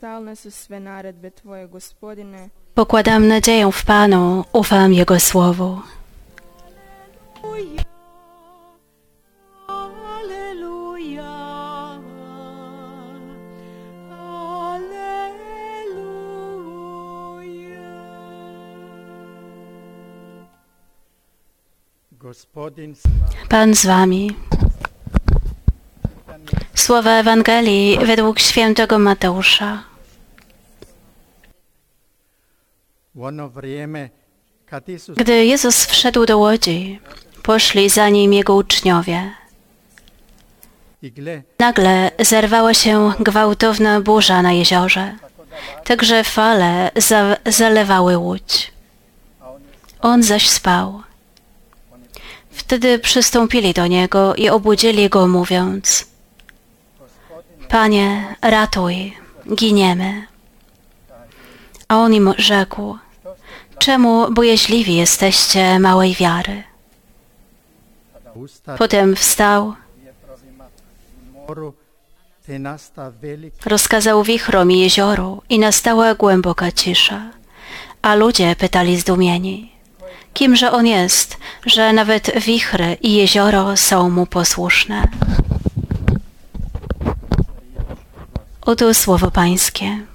Stalne su sve naredbe Tvoje, gospodine. Pokładam nadzieję w Panu, ufam Jego słowu. Pan z Wami. Słowa Ewangelii według świętego Mateusza. Gdy Jezus wszedł do łodzi, poszli za nim Jego uczniowie. Nagle zerwała się gwałtowna burza na jeziorze, także fale za zalewały łódź. On zaś spał. Wtedy przystąpili do niego i obudzili go, mówiąc: Panie, ratuj, giniemy. A on im rzekł: Czemu bojaźliwi jesteście małej wiary? Potem wstał, rozkazał wichrom i jezioru i nastała głęboka cisza. A ludzie pytali zdumieni, kimże on jest, że nawet wichry i jezioro są mu posłuszne. Oto słowo Pańskie.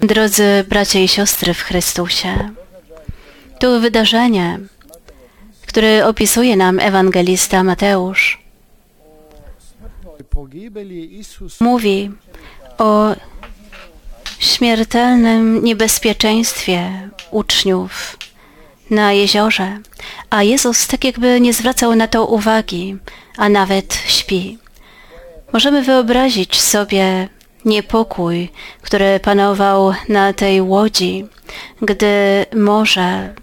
Drodzy bracia i siostry w Chrystusie, to wydarzenie, które opisuje nam ewangelista Mateusz, mówi o śmiertelnym niebezpieczeństwie uczniów na jeziorze, a Jezus tak jakby nie zwracał na to uwagi, a nawet śpi. Możemy wyobrazić sobie niepokój, który panował na tej łodzi, gdy morze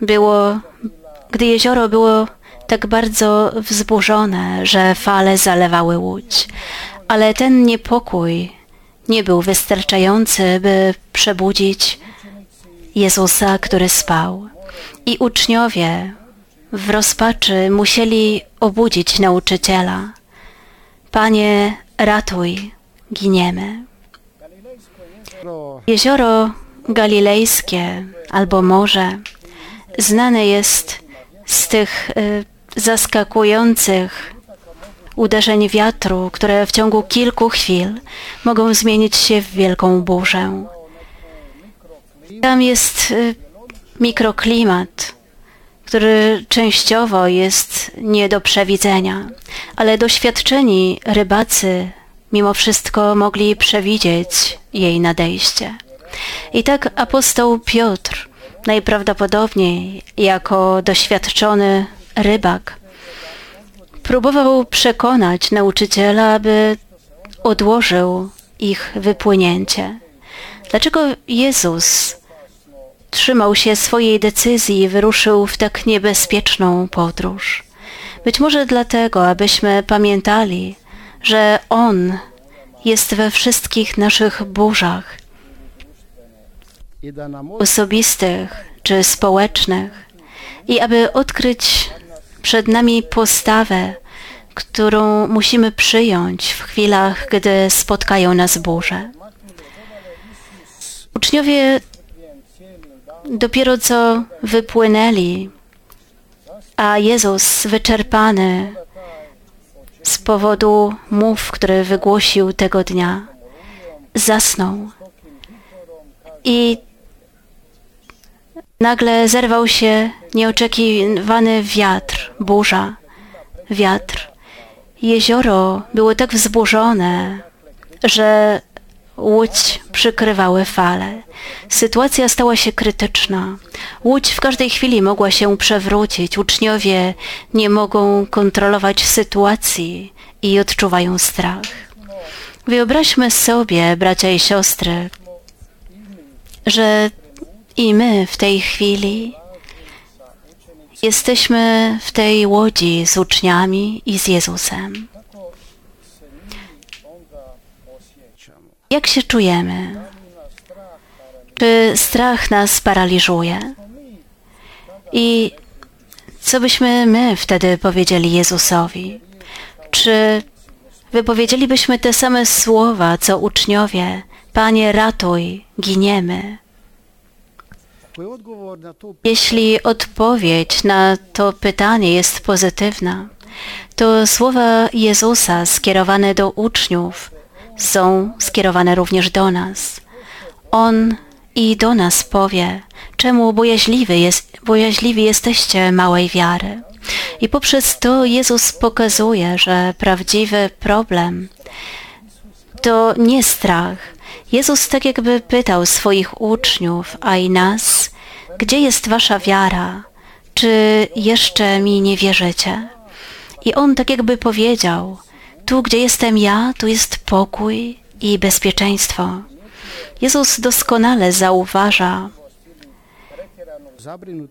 było, gdy jezioro było tak bardzo wzburzone, że fale zalewały łódź. Ale ten niepokój nie był wystarczający, by przebudzić Jezusa, który spał. I uczniowie w rozpaczy musieli obudzić nauczyciela. Panie, ratuj, giniemy. ro Jezioro Galilejskie albo morze znane jest z tych y, zaskakujących uderzeń wiatru, które w ciągu kilku chwil mogą zmienić się w wielką burzę. Tam jest y, mikroklimat, który częściowo jest nie do przewidzenia, ale doświadczeni rybacy mimo wszystko mogli przewidzieć jej nadejście. I tak apostoł Piotr, najprawdopodobniej jako doświadczony rybak, próbował przekonać nauczyciela, aby odłożył ich wypłynięcie. Dlaczego Jezus trzymał się swojej decyzji i wyruszył w tak niebezpieczną podróż? Być może dlatego, abyśmy pamiętali, że On jest we wszystkich naszych burzach, osobistych czy społecznych, i aby odkryć przed nami postawę, którą musimy przyjąć w chwilach, gdy spotkają nas burze. Uczniowie dopiero co wypłynęli, a Jezus wyczerpany z powodu mów, które wygłosił tego dnia, zasnął. I nagle zerwał się nieoczekiwany wiatr, burza, wiatr. Jezioro było tak wzburzone, że łódź przykrywały fale. Sytuacja stała się krytyczna. Łódź w każdej chwili mogła się przewrócić. Uczniowie nie mogą kontrolować sytuacji i odczuwają strach. Wyobraźmy sobie, bracia i siostry, że i my w tej chwili Jesteśmy w tej łodzi z uczniami i z Jezusem. Jak się czujemy? Czy strach nas paraliżuje? I co byśmy my wtedy powiedzieli Jezusowi? Czy wypowiedzielibyśmy te same słowa, co uczniowie? Panie, ratuj, giniemy. Jeśli odpowiedź na to pytanie jest pozytywna, to słowa Jezusa skierowane do uczniów są skierowane również do nas. On i do nas powie, czemu bojaźliwy jest, bojaźliwi jesteście małej wiary. I poprzez to Jezus pokazuje, że prawdziwy problem to nie strach. Jezus tak jakby pytał swoich uczniów, a i nas, gdzie jest wasza wiara? Czy jeszcze mi nie wierzycie? I on tak jakby powiedział, tu gdzie jestem ja, tu jest pokój i bezpieczeństwo. Jezus doskonale zauważa,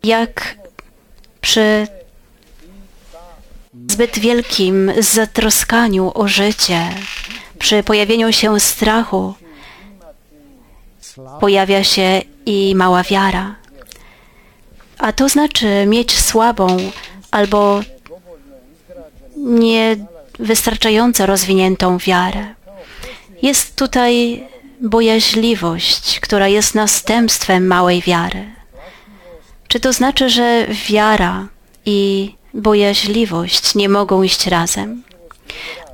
jak przy zbyt wielkim zatroskaniu o życie, przy pojawieniu się strachu, pojawia się i mała wiara. A to znaczy mieć słabą albo niewystarczająco rozwiniętą wiarę. Jest tutaj bojaźliwość, która jest następstwem małej wiary. Czy to znaczy, że wiara i bojaźliwość nie mogą iść razem?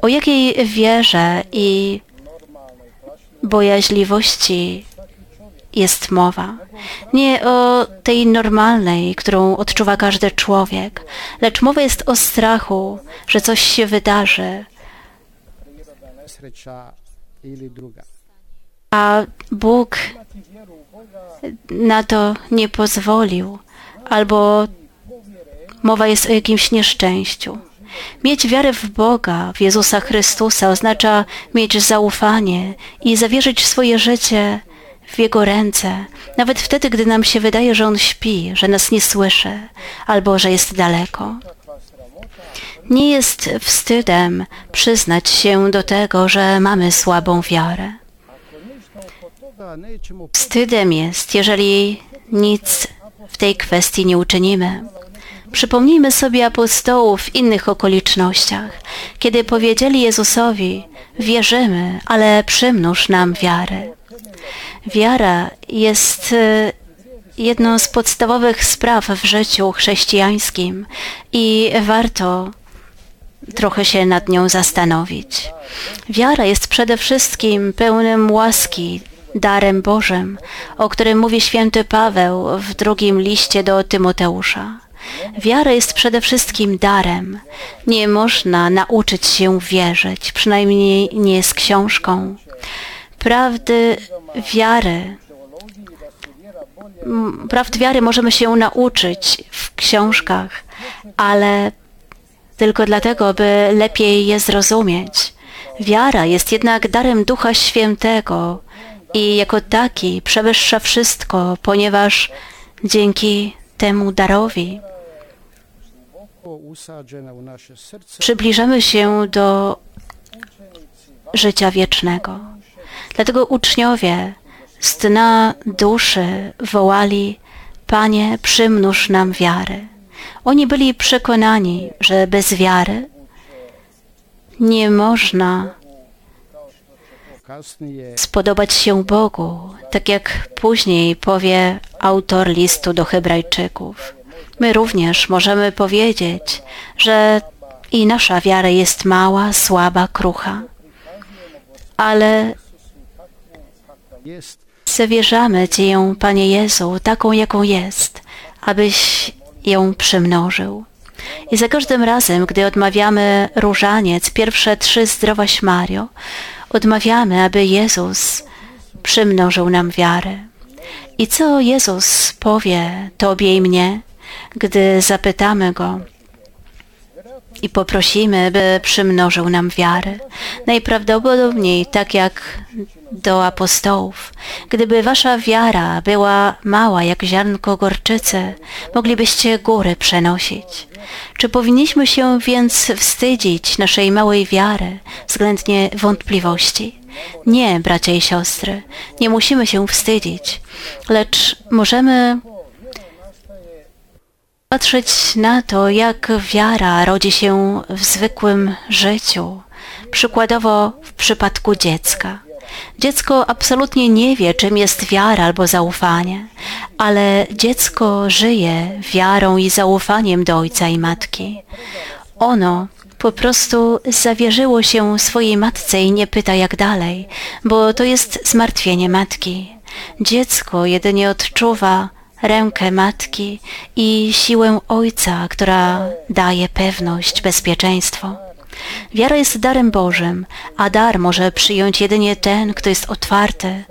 O jakiej wierze i bojaźliwości jest mowa. Nie o tej normalnej, którą odczuwa każdy człowiek, lecz mowa jest o strachu, że coś się wydarzy, a Bóg na to nie pozwolił, albo mowa jest o jakimś nieszczęściu. Mieć wiarę w Boga, w Jezusa Chrystusa oznacza mieć zaufanie i zawierzyć swoje życie w Jego ręce, nawet wtedy, gdy nam się wydaje, że On śpi, że nas nie słyszy albo że jest daleko. Nie jest wstydem przyznać się do tego, że mamy słabą wiarę. Wstydem jest, jeżeli nic w tej kwestii nie uczynimy. Przypomnijmy sobie apostołów w innych okolicznościach, kiedy powiedzieli Jezusowi: Wierzymy, ale przymnóż nam wiary. Wiara jest e, jedną z podstawowych spraw w życiu chrześcijańskim i warto trochę się nad nią zastanowić. Wiara jest przede wszystkim pełnym łaski, darem Bożym, o którym mówi święty Paweł w drugim liście do Tymoteusza. Wiara jest przede wszystkim darem. Nie można nauczyć się wierzyć, przynajmniej nie z książką. Prawdy wiary, prawd wiary możemy się nauczyć w książkach, ale tylko dlatego, by lepiej je zrozumieć. Wiara jest jednak darem Ducha Świętego i jako taki przewyższa wszystko, ponieważ dzięki temu darowi przybliżamy się do życia wiecznego. Dlatego uczniowie z dna duszy wołali: Panie, przymnóż nam wiary. Oni byli przekonani, że bez wiary nie można spodobać się Bogu, tak jak później powie autor listu do Hebrajczyków. My również możemy powiedzieć, że i nasza wiara jest mała, słaba, krucha, ale zawierzamy Ci ją, Panie Jezu, taką, jaką jest, abyś ją przymnożył. I za każdym razem, gdy odmawiamy różaniec, pierwsze trzy zdrowaś Mario, odmawiamy, aby Jezus przymnożył nam wiarę. I co Jezus powie Tobie i mnie, gdy zapytamy Go, i poprosimy, by przymnożył nam wiary. Najprawdopodobniej tak jak do apostołów. Gdyby wasza wiara była mała jak ziarnko gorczycy, moglibyście góry przenosić. Czy powinniśmy się więc wstydzić naszej małej wiary względnie wątpliwości? Nie, bracia i siostry, nie musimy się wstydzić, lecz możemy patrzeć na to, jak wiara rodzi się w zwykłym życiu, przykładowo w przypadku dziecka. Dziecko absolutnie nie wie, czym jest wiara albo zaufanie, ale dziecko żyje wiarą i zaufaniem do ojca i matki. Ono po prostu zawierzyło się swojej matce i nie pyta jak dalej, bo to jest zmartwienie matki. Dziecko jedynie odczuwa rękę matki i siłę ojca, która daje pewność, bezpieczeństwo. Wiara jest darem Bożym, a dar może przyjąć jedynie ten, kto jest otwarty,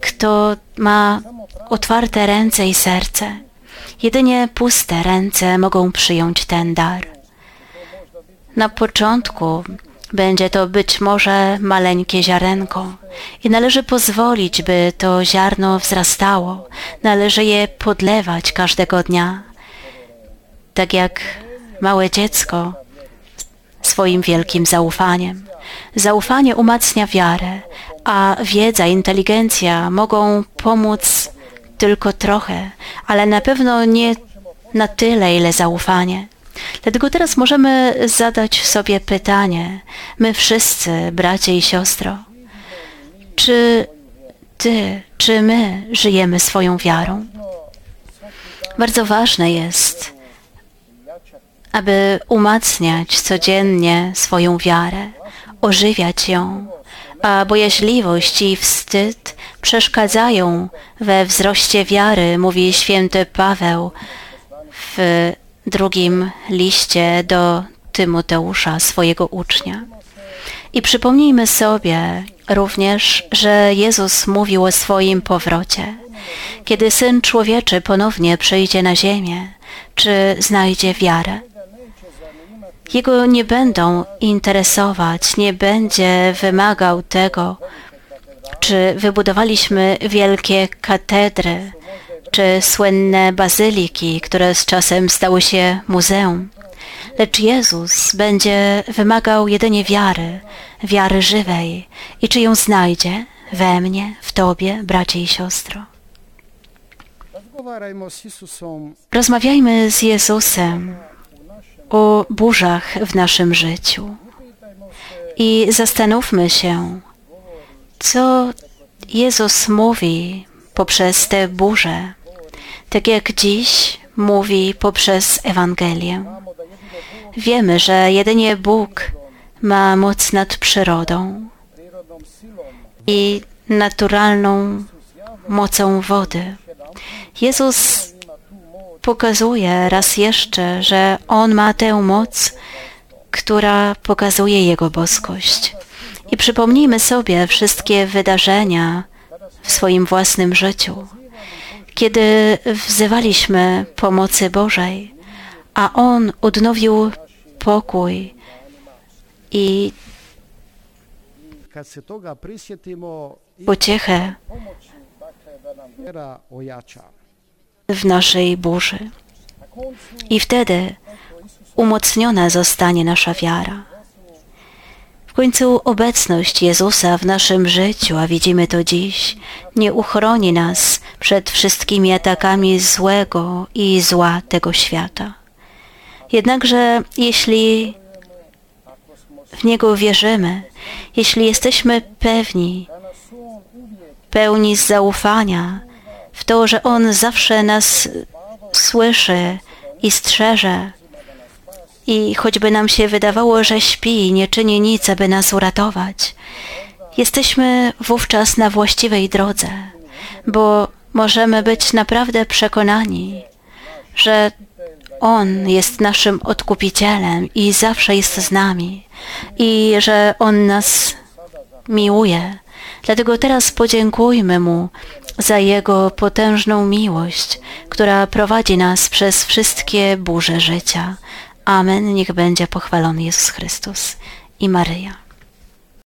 kto ma otwarte ręce i serce. Jedynie puste ręce mogą przyjąć ten dar. Na początku będzie to być może maleńkie ziarenko i należy pozwolić, by to ziarno wzrastało. Należy je podlewać każdego dnia. Tak jak małe dziecko swoim wielkim zaufaniem. Zaufanie umacnia wiarę, a wiedza, inteligencja mogą pomóc tylko trochę, ale na pewno nie na tyle, ile zaufanie. Dlatego teraz możemy zadać sobie pytanie, my wszyscy, bracie i siostro, czy Ty, czy my żyjemy swoją wiarą? Bardzo ważne jest, aby umacniać codziennie swoją wiarę, ożywiać ją, a bojaźliwość i wstyd przeszkadzają we wzroście wiary, mówi święty Paweł w drugim liście do Tymoteusza, swojego ucznia. I przypomnijmy sobie również, że Jezus mówił o swoim powrocie. Kiedy Syn Człowieczy ponownie przyjdzie na ziemię, czy znajdzie wiarę? Jego nie będą interesować, nie będzie wymagał tego, czy wybudowaliśmy wielkie katedry, czy słynne bazyliki, które z czasem stały się muzeum. Lecz Jezus będzie wymagał jedynie wiary, wiary żywej. I czy ją znajdzie? We mnie, w Tobie, bracie i siostro. Rozmawiajmy z Jezusem o burzach w naszym życiu i zastanówmy się, co Jezus mówi poprzez te burze, tak jak dziś mówi poprzez Ewangelię. Wiemy, że jedynie Bóg ma moc nad przyrodą i naturalną mocą wody. Jezus pokazuje raz jeszcze, że On ma tę moc, która pokazuje Jego boskość. I przypomnijmy sobie wszystkie wydarzenia w swoim własnym życiu, kiedy wzywaliśmy pomocy Bożej, a On odnowił pokój i pociechę w naszej burzy. I wtedy umocniona zostanie nasza wiara. W końcu obecność Jezusa w naszym życiu, a widzimy to dziś, nie uchroni nas przed wszystkimi atakami złego i zła tego świata. Jednakże jeśli w Niego wierzymy, jeśli jesteśmy pewni, pełni zaufania w to, że On zawsze nas słyszy i strzeże, i choćby nam się wydawało, że śpi nie czyni nic, aby nas uratować, jesteśmy wówczas na właściwej drodze, bo możemy być naprawdę przekonani, że On jest naszym odkupicielem i zawsze jest z nami i że On nas miłuje. Dlatego teraz podziękujmy Mu za Jego potężną miłość, która prowadzi nas przez wszystkie burze życia. Amen. Niech będzie pochwalony Jezus Chrystus i Maryja.